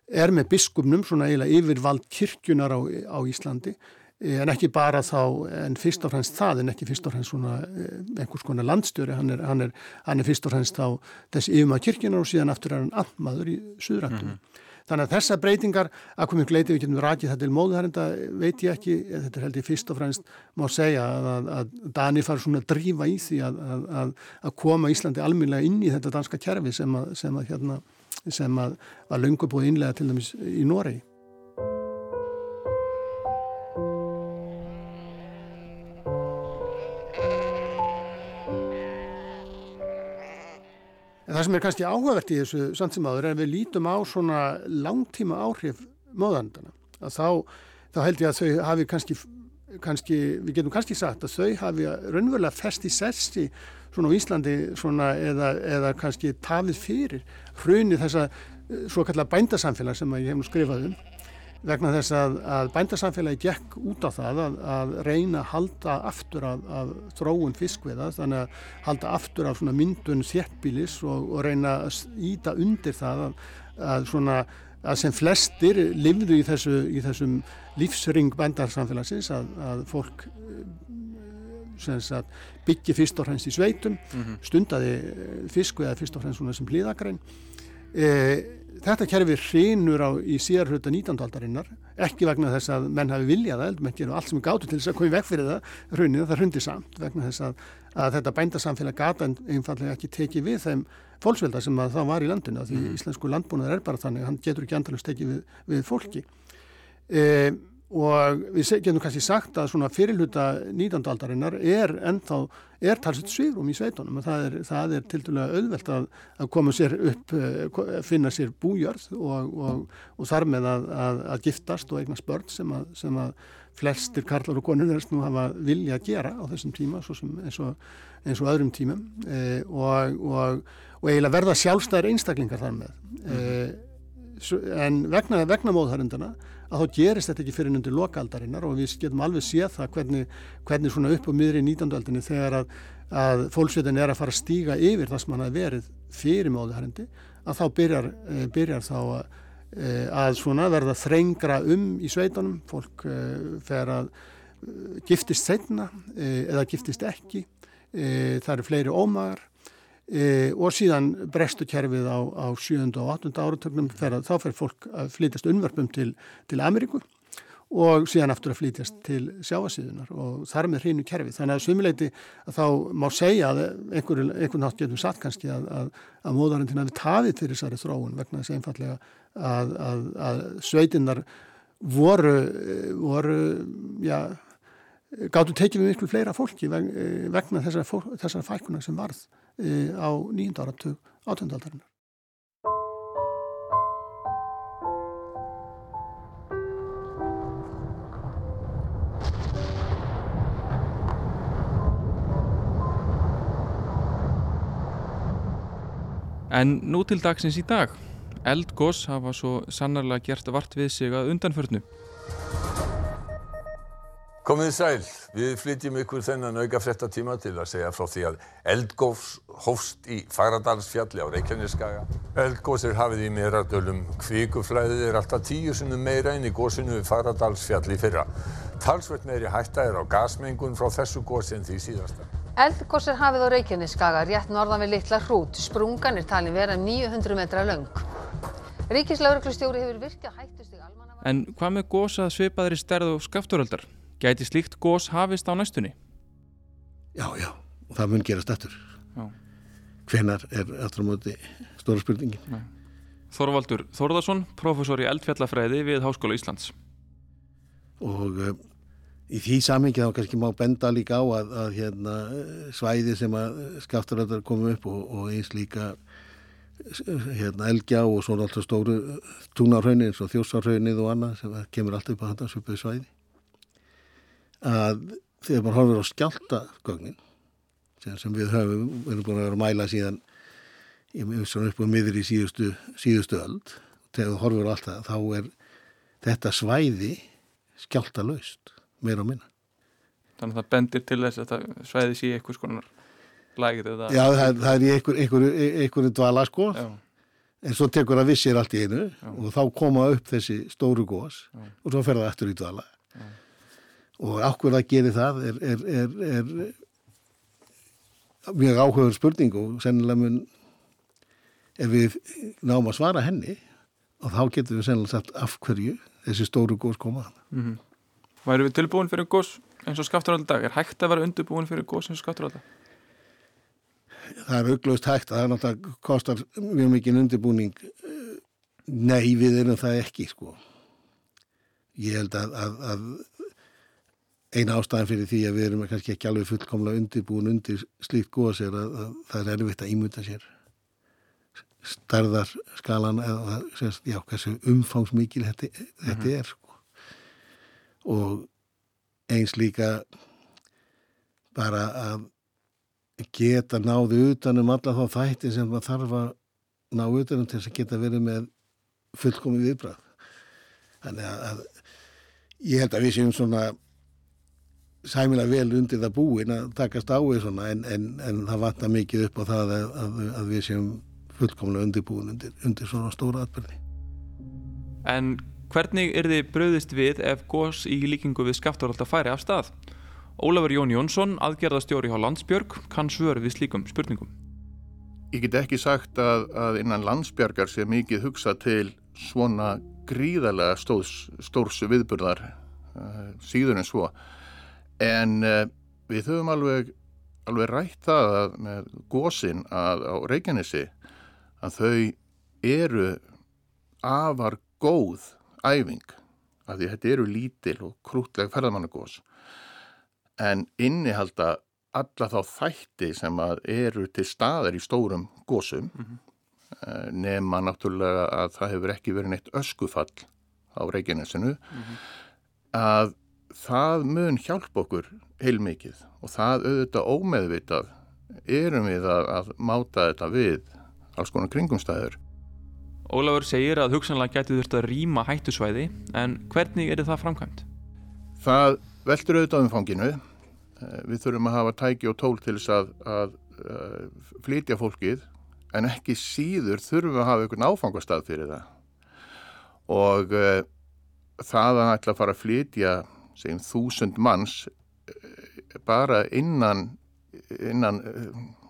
Speaker 5: er með biskupnum svona eiginlega yfirvald kirkjunar á, á Íslandi en ekki bara þá, en fyrst og fremst það, en ekki fyrst og fremst svona eh, einhvers konar landstjóri, hann er, hann er, hann er fyrst og fremst þá þessi yfirmað kirkjunar og síðan aftur er hann andmaður í suðrættum. Mm -hmm. Þannig að þessa breytingar, að komið gleiti við getum rækið þetta til móðuhærenda, veit ég ekki, þetta er held ég fyrst og fremst má segja að, að Dani fara svona að drífa í því að, að, að koma Íslandi alminlega inn í þetta danska kjærfi sem að, sem að hérna, sem að var löngu búið innlega til dæmis í Noregi. Sem er kannski áhugavert í þessu samt sem áður er að við lítum á svona langtíma áhrif móðandana. Þá, þá held ég að þau hafi kannski, kannski, við getum kannski sagt að þau hafi raunverulega fest í sessi svona á Íslandi svona eða, eða kannski tafið fyrir hrunið þessa eh, svo kallar bændasamfélag sem ég hef nú skrifað um vegna þess að, að bændasamfélagi gekk út á það að, að reyna að halda aftur af, af þróun fiskveða þannig að halda aftur af myndun þjertbílis og, og reyna að íta undir það að, að, svona, að sem flestir livðu í, þessu, í þessum lífsring bændarsamfélagsins að fólk byggja fyrst og fremst í sveitum mm -hmm. stundaði fiskveða fyrst og fremst sem hlýðagrein e, þetta kerfi hrinur á í síðar hluta 19. aldarinnar ekki vegna þess að menn hafi viljað það, menn gerur allt sem er gátur til þess að koma vekk fyrir það, hrunið, það hrundi samt vegna þess að, að þetta bændasamfélag gata einfallega ekki tekið við þeim fólksvelda sem það var í landinu því mm. íslensku landbúnaður er bara þannig hann getur ekki andalust tekið við, við fólki e, og við getum kannski sagt að svona fyrirluta 19. aldarinnar er ennþá, er talsett svigrum í sveitunum og það er, það er til dælu auðvelt að, að koma sér upp, eh, finna sér bújörð og, og, og þar með að, að, að giftast og eigna spörn sem, sem að flestir karlar og konur erst nú hafa vilja að gera á þessum tíma eins og, eins og öðrum tímum e, og, eiginlega verða sjálfstæðar einstaklingar þar með e, en vegna, vegna móðhærundana að þá gerist þetta ekki fyrir undir lokaldarinnar og við getum alveg séð það hvernig, hvernig svona upp á miðri í 19. aldinni þegar að, að fólksveitin er að fara að stíga yfir það sem hann hafi verið fyrir móðuharendi að þá byrjar, e, byrjar þá að, e, að svona verða þrengra um í sveitunum, fólk e, fer að giftist setna eða giftist ekki, það eru fleiri ómagar E, og síðan brestu kerfið á, á 7. og 8. áratögnum þá fer fólk að flytjast unnvarpum til, til Ameríku og síðan aftur að flytjast til sjáasíðunar og þar með hreinu kerfið. Þannig að sumuleiti þá má segja að einhver, einhvern nátt getum satt kannski að, að, að móðarindin hafi tafið til þessari þróun vegna þess einfallega að, að sveitinnar voru, voru já, gáttu tekið við miklu fleira fólki vegna þessara, þessara fækuna sem varð E, á nýjunda áratug átöndahaldarinnar.
Speaker 1: En nú til dagsins í dag. Eldgós hafa svo sannarlega gert vart við sig að undanförnu.
Speaker 7: Komið sæl, við flytjum ykkur þennan auka frettatíma til að segja frá því að eldgófs hófst í Fagradalsfjalli á Reykjaneskaga. Eldgós er hafið í meðradölum, kvikuflæðið er alltaf tíu sinnum meira inn í gósinu við Fagradalsfjalli fyrra. Talsveit meiri hætta er á gasmengun frá þessu gósi en því síðasta.
Speaker 8: Eldgós er hafið á Reykjaneskaga, rétt norðan við litla hrút. Sprungan er talin vera 900 metra laung. Ríkislauruglustjóri hefur virkað hættustig almanna...
Speaker 1: En hvað með gósað svipaðri stærð og skafturöldar? Gæti slíkt gós hafist á næstunni?
Speaker 2: Já, já, og það mun gerast eftir. Já. Hvenar er eftir á móti stóra spurningin? Nei.
Speaker 1: Þorvaldur Þorðarsson, professor í eldfjallafræði við Háskóla Íslands.
Speaker 2: Og uh, í því samhengi þá kannski má benda líka á að, að hérna, svæði sem að skafturöldar komu upp og, og eins líka hérna, elgjá og svona alltaf stóru túnarhraunir eins og þjósarhraunið og annað sem kemur alltaf upp á þetta söpuðu svæði að þegar maður horfir á skjáltagögnin sem við höfum, við erum búin að vera að mæla síðan upp á miður í síðustu, síðustu öld þegar þú horfir á allt það, þá er þetta svæði skjálta laust, meira og minna.
Speaker 1: Þannig að það bendir til þess að svæði sé eitthvað skonar lægir eða...
Speaker 2: Já, það, það er í einhver, einhver, einhverju dvala sko. Já. en svo tekur það vissir allt í einu Já. og þá koma upp þessi stóru gós og svo fer það eftir í dvala. Já og ákveð að gera það er, er, er, er mjög áhugaður spurning og sennilega mun ef við náum að svara henni og þá getum við sennilega sagt af hverju þessi stóru gós koma mm -hmm.
Speaker 1: Væru við tilbúin fyrir gós eins og skafturaldag? Er hægt að vera undirbúin fyrir gós eins og skafturaldag?
Speaker 2: Það er auglust hægt það er náttúrulega kostar mjög mikið undirbúning nei við erum það ekki sko ég held að, að, að eina ástæðan fyrir því að við erum kannski ekki alveg fullkomlega undirbúin undir slíkt góðs er að, að það er erfitt að ímynda sér starðarskalan eða semst, já, hversu umfangsmikil þetta, þetta er sko. og eins líka bara að geta náðu utanum alla þá þætti sem maður þarf að ná utanum til þess að geta verið með fullkomi viðbrað þannig að, að ég held að við séum svona sæmilega vel undir það búin að takast á því svona en, en, en það vantar mikið upp á það að, að, að við séum fullkomlega undirbúin undir, undir svona stóra atbyrði.
Speaker 1: En hvernig er þið bröðist við ef gós í líkingu við skaftarhald að færi af stað? Ólafur Jón Jónsson, aðgerðastjóri á Landsbjörg, kann svör við slíkum spurningum.
Speaker 9: Ég get ekki sagt að, að innan Landsbjörgar sé mikið hugsa til svona gríðarlega stórs, stórs viðburðar uh, síður en svo. En uh, við höfum alveg, alveg rætt það að, með gósin að á Reykjanesi að þau eru afar góð æfing af því þetta eru lítil og krútleg ferðamannagós en innihalda alla þá þætti sem eru til staðar í stórum gósum mm -hmm. nema náttúrulega að það hefur ekki verið neitt öskufall á Reykjanesinu mm -hmm. að það mun hjálp okkur heilmikið og það auðvitað ómeðvitað erum við að, að máta þetta við alls konar kringumstæður.
Speaker 1: Ólafur segir að hugsanlega gæti þurft að rýma hættusvæði en hvernig er það framkvæmt?
Speaker 9: Það veldur auðvitað umfanginu. Eh, við þurfum að hafa tæki og tól til þess að, að, að eh, flytja fólkið en ekki síður þurfum við að hafa einhvern áfangastað fyrir það. Og uh, það að ætla að fara að flytja segjum þúsund manns bara innan, innan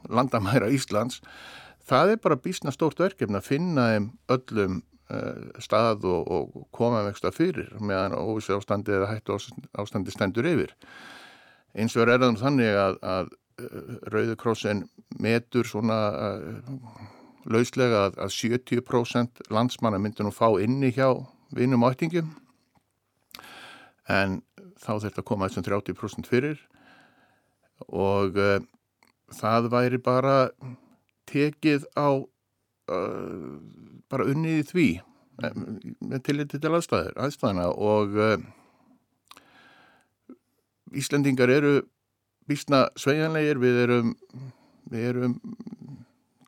Speaker 9: landamæra Íslands það er bara bísna stórt verkefni að finna þeim öllum uh, stað og, og koma með eitthvað fyrir meðan óvissi ástandi eða hættu ástandi stendur yfir. Eins og er það þannig að, að Rauðukrossin metur svona lauslega að, að 70% landsmanna myndir nú fá inni hjá vinum áttingum en þá þurft að koma þessum 30% fyrir og uh, það væri bara tekið á uh, bara unnið í því með tilliti til aðstæður, aðstæðina og uh, Íslandingar eru vísna sveianlegir, við erum við erum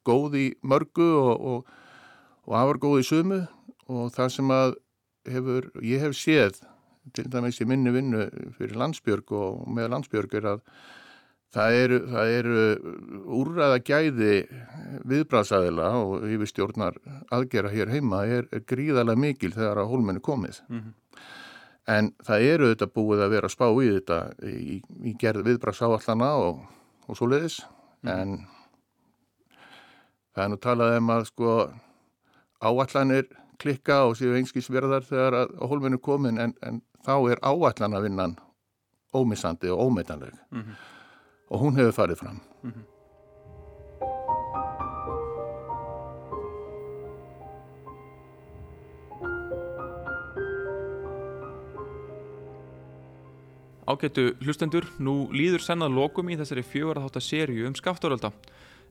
Speaker 9: góð í mörgu og, og, og afar góð í sumu og það sem að hefur, ég hef séð til dæmis í minni vinnu fyrir landsbjörg og með landsbjörg er að Það eru, eru úrræða gæði viðbræðsæðila og yfirstjórnar aðgera hér heima er, er gríðarlega mikil þegar að hólmennu komið. Mm -hmm. En það eru þetta búið að vera spá í þetta í, í gerð viðbræðsáallana og, og svo leiðis. Mm. En það er nú talað um að sko áallanir klikka og séu einskísverðar þegar að hólmennu komin en, en þá er áallanavinnan ómissandi og ómeitanleg. Mm -hmm og hún hefur farið fram. Mm -hmm.
Speaker 1: Ágættu hlustendur, nú líður sennað lokum í þessari fjögur að þátt að sériu um skaftárölda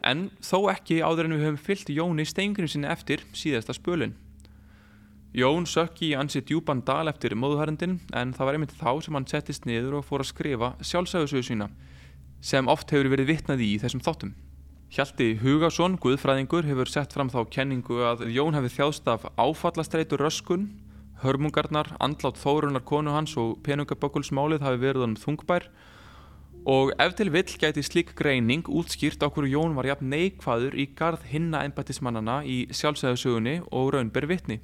Speaker 1: en þó ekki áður en við höfum fyllt Jóni steingrinn sinni eftir síðasta spölun. Jón sökki í ansi djúpan dal eftir móðuharendin en það var einmitt þá sem hann settist niður og fór að skrifa sjálfsæðusögu sína sem oft hefur verið vittnað í þessum þáttum. Hjalti Hugason, guðfræðingur, hefur sett fram þá kenningu að Jón hefði þjáðst af áfallastreitur röskun, hörmungarnar, andlátt þórunar konu hans og penungabökkulsmálið hafi verið hann þungbær og ef til vill gæti slík greining útskýrt okkur Jón var jafn neikvæður í garð hinna ennbættismannana í sjálfsæðusögunni og raunber vittni,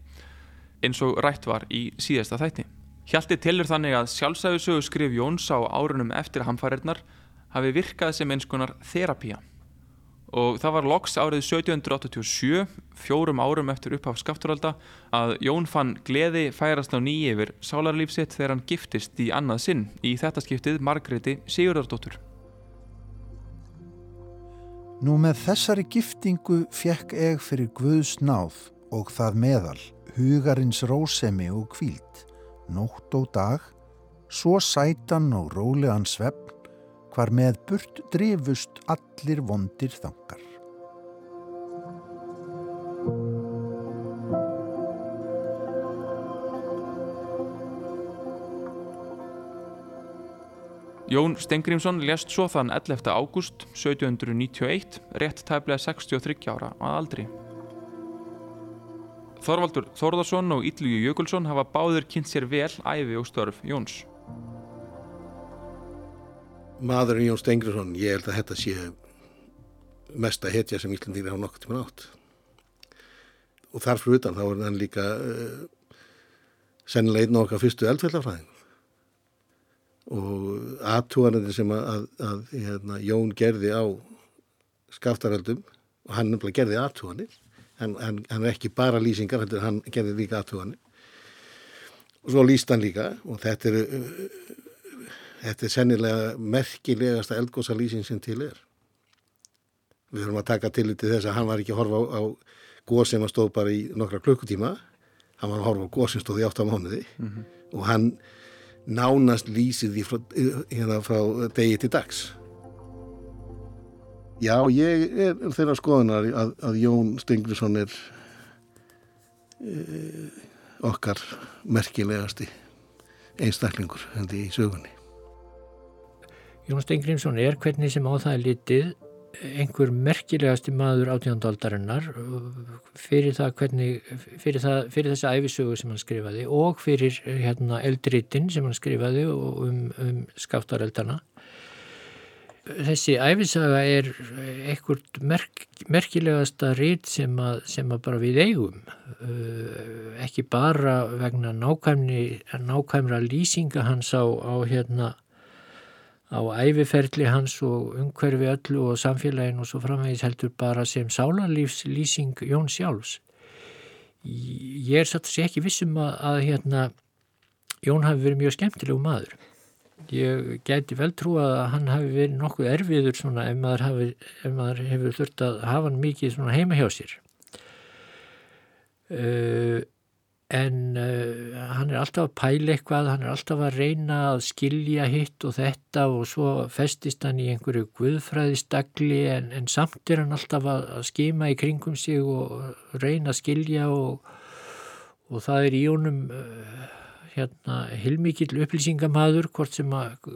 Speaker 1: eins og rætt var í síðasta þætti. Hjalti tilur þannig að sjálfsæðusögu skrif Jóns á árunum eftir hamfæriðnar hafi virkað sem eins konar þerapía og það var loks árið 1787, fjórum árum eftir upphaf skafturalda, að Jón fann gleði færast á nýi yfir sálarlífsitt þegar hann giftist í annað sinn í þetta skiptið Margreti Sigurðardóttur.
Speaker 10: Nú með þessari giftingu fekk eg fyrir Guðs náð og það meðal, hugarins rósemi og kvíld, nótt og dag, svo sætan og rólegan svefn, hvar með burt drifust allir vondir þangar.
Speaker 1: Jón Stengrímsson lest svo þann 11. ágúst 1791 rétt tæflega 63 ára að aldri. Þorvaldur Þórðarsson og Ítlugi Jökulsson hafa báður kynnt sér vel æfi og störf Jóns.
Speaker 2: Maðurinn Jón Stengrimsson, ég held að þetta sé mesta hetja sem Íslandingir hafa nokkur tíma átt. Og þarfur utan þá er hann líka uh, sennilega einn okkar fyrstu eldfellafræðing og aðtúanandi sem að, að, að hérna, Jón gerði á skaftaröldum og hann nefnilega gerði aðtúanir en hann er ekki bara lýsingar hann gerði líka aðtúanir og svo líst hann líka og þetta er þetta er sennilega merkilegasta eldgósa lýsing sem til er við höfum að taka til til þess að hann var ekki að horfa á, á góð sem að stóð bara í nokkra klukkutíma hann var að horfa á góð sem stóð í 8 mánuði mm -hmm. og hann nánast lýsið því frá, hérna frá degi til dags. Já, ég er þeirra skoðunar að, að Jón Stengriðsson er e, okkar merkilegasti einstaklingur hendi í sögunni.
Speaker 11: Jón Stengriðsson er hvernig sem á það er litið einhver merkilegasti maður átjóndaldarinnar fyrir það hvernig fyrir, það, fyrir þessa æfisögu sem hann skrifaði og fyrir hérna eldritin sem hann skrifaði um, um skáttareldarna þessi æfisaga er einhvert merk, merkilegasta rít sem, sem að bara við eigum uh, ekki bara vegna nákvæmni nákvæmra lýsinga hans á, á hérna á æfiferli hans og umhverfi öllu og samfélagin og svo framvegis heldur bara sem sálarlífslýsing Jón sjálfs. Ég er satt að segja ekki vissum að, að hérna, Jón hafi verið mjög skemmtilegu maður. Ég gæti vel trú að hann hafi verið nokkuð erfiður svona ef maður, hafi, ef maður hefur þurft að hafa hann mikið heima hjá sér. Uh, en uh, hann er alltaf að pæla eitthvað, hann er alltaf að reyna að skilja hitt og þetta og svo festist hann í einhverju guðfræðistagli en, en samt er hann alltaf að, að skima í kringum sig og reyna að skilja og, og það er í honum uh, hérna hilmikill upplýsingamadur hvort sem að,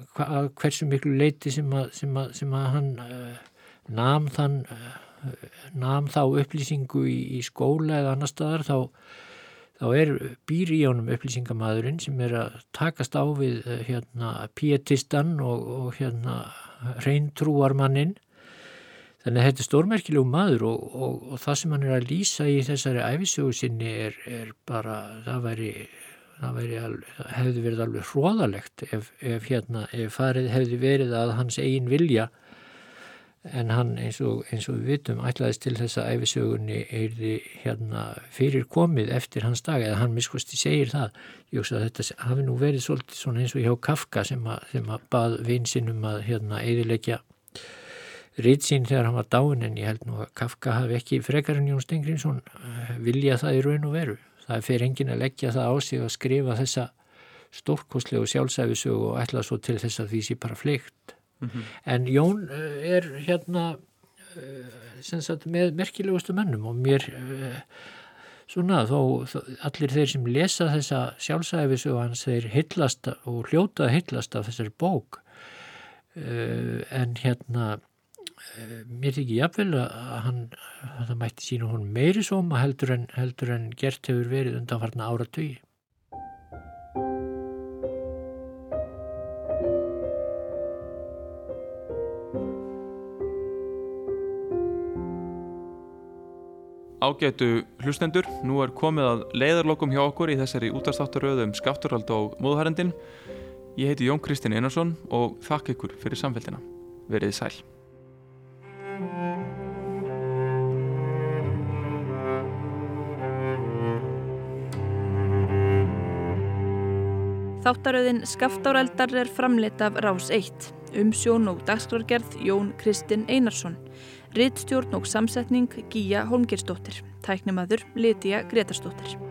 Speaker 11: hversu miklu leiti sem að, sem að, sem að hann uh, nam þann nam þá upplýsingu í, í skóla eða annar staðar þá þá er býr í honum upplýsingamæðurinn sem er að takast á við eh, hérna pietistan og, og hérna reyntrúarmannin þannig að þetta er stórmerkilegu maður og, og, og það sem hann er að lýsa í þessari æfisögu sinni er, er bara, það væri það alveg, hefði verið alveg hróðalegt ef, ef hérna, ef farið hefði verið að hans eigin vilja en hann eins og, eins og við vitum ætlaðist til þess að æfisögunni er hérna fyrir komið eftir hans dag eða hann miskusti segir það. Ég veist að þetta hafi nú verið svolítið svona eins og hjá Kafka sem að, sem að bað vinsinum að hérna eðilegja rít sín þegar hann var dáin en ég held nú að Kafka hafi ekki frekar en Jón Stengriðsson eh, vilja það í raun og veru það fer engin að leggja það á sig að skrifa þessa stórkoslegu sjálfsæfisögu og ætla svo til þess að því sé bara fleikt Mm -hmm. En Jón eh, er hérna eh, sagt, með merkilegustu mennum og mér eh, svona þó, allir þeir sem lesa þessa sjálfsæfis og hans þeir hillast og hljóta hillast af þessari bók en hérna mér þykir jafnvel að hann að það mætti sína hún meiri sóma heldur en, heldur en gert hefur verið undanfarnar áratögi
Speaker 1: Ágætu hlustendur, nú er komið að leiðarlokum hjá okkur í þessari útastáttaröðum Skafturhald og Móðuharendin. Ég heiti Jón Kristinn Einarsson og þakk ykkur fyrir samfélgina. Verið sæl.
Speaker 12: Þáttaröðin Skaftáreldar er framleitt af Rás 1. Umsjón og dagskrargerð Jón Kristinn Einarsson. Rittstjórn og samsetning Gíja Holmgersdóttir. Tæknimaður Lítiða Gretarsdóttir.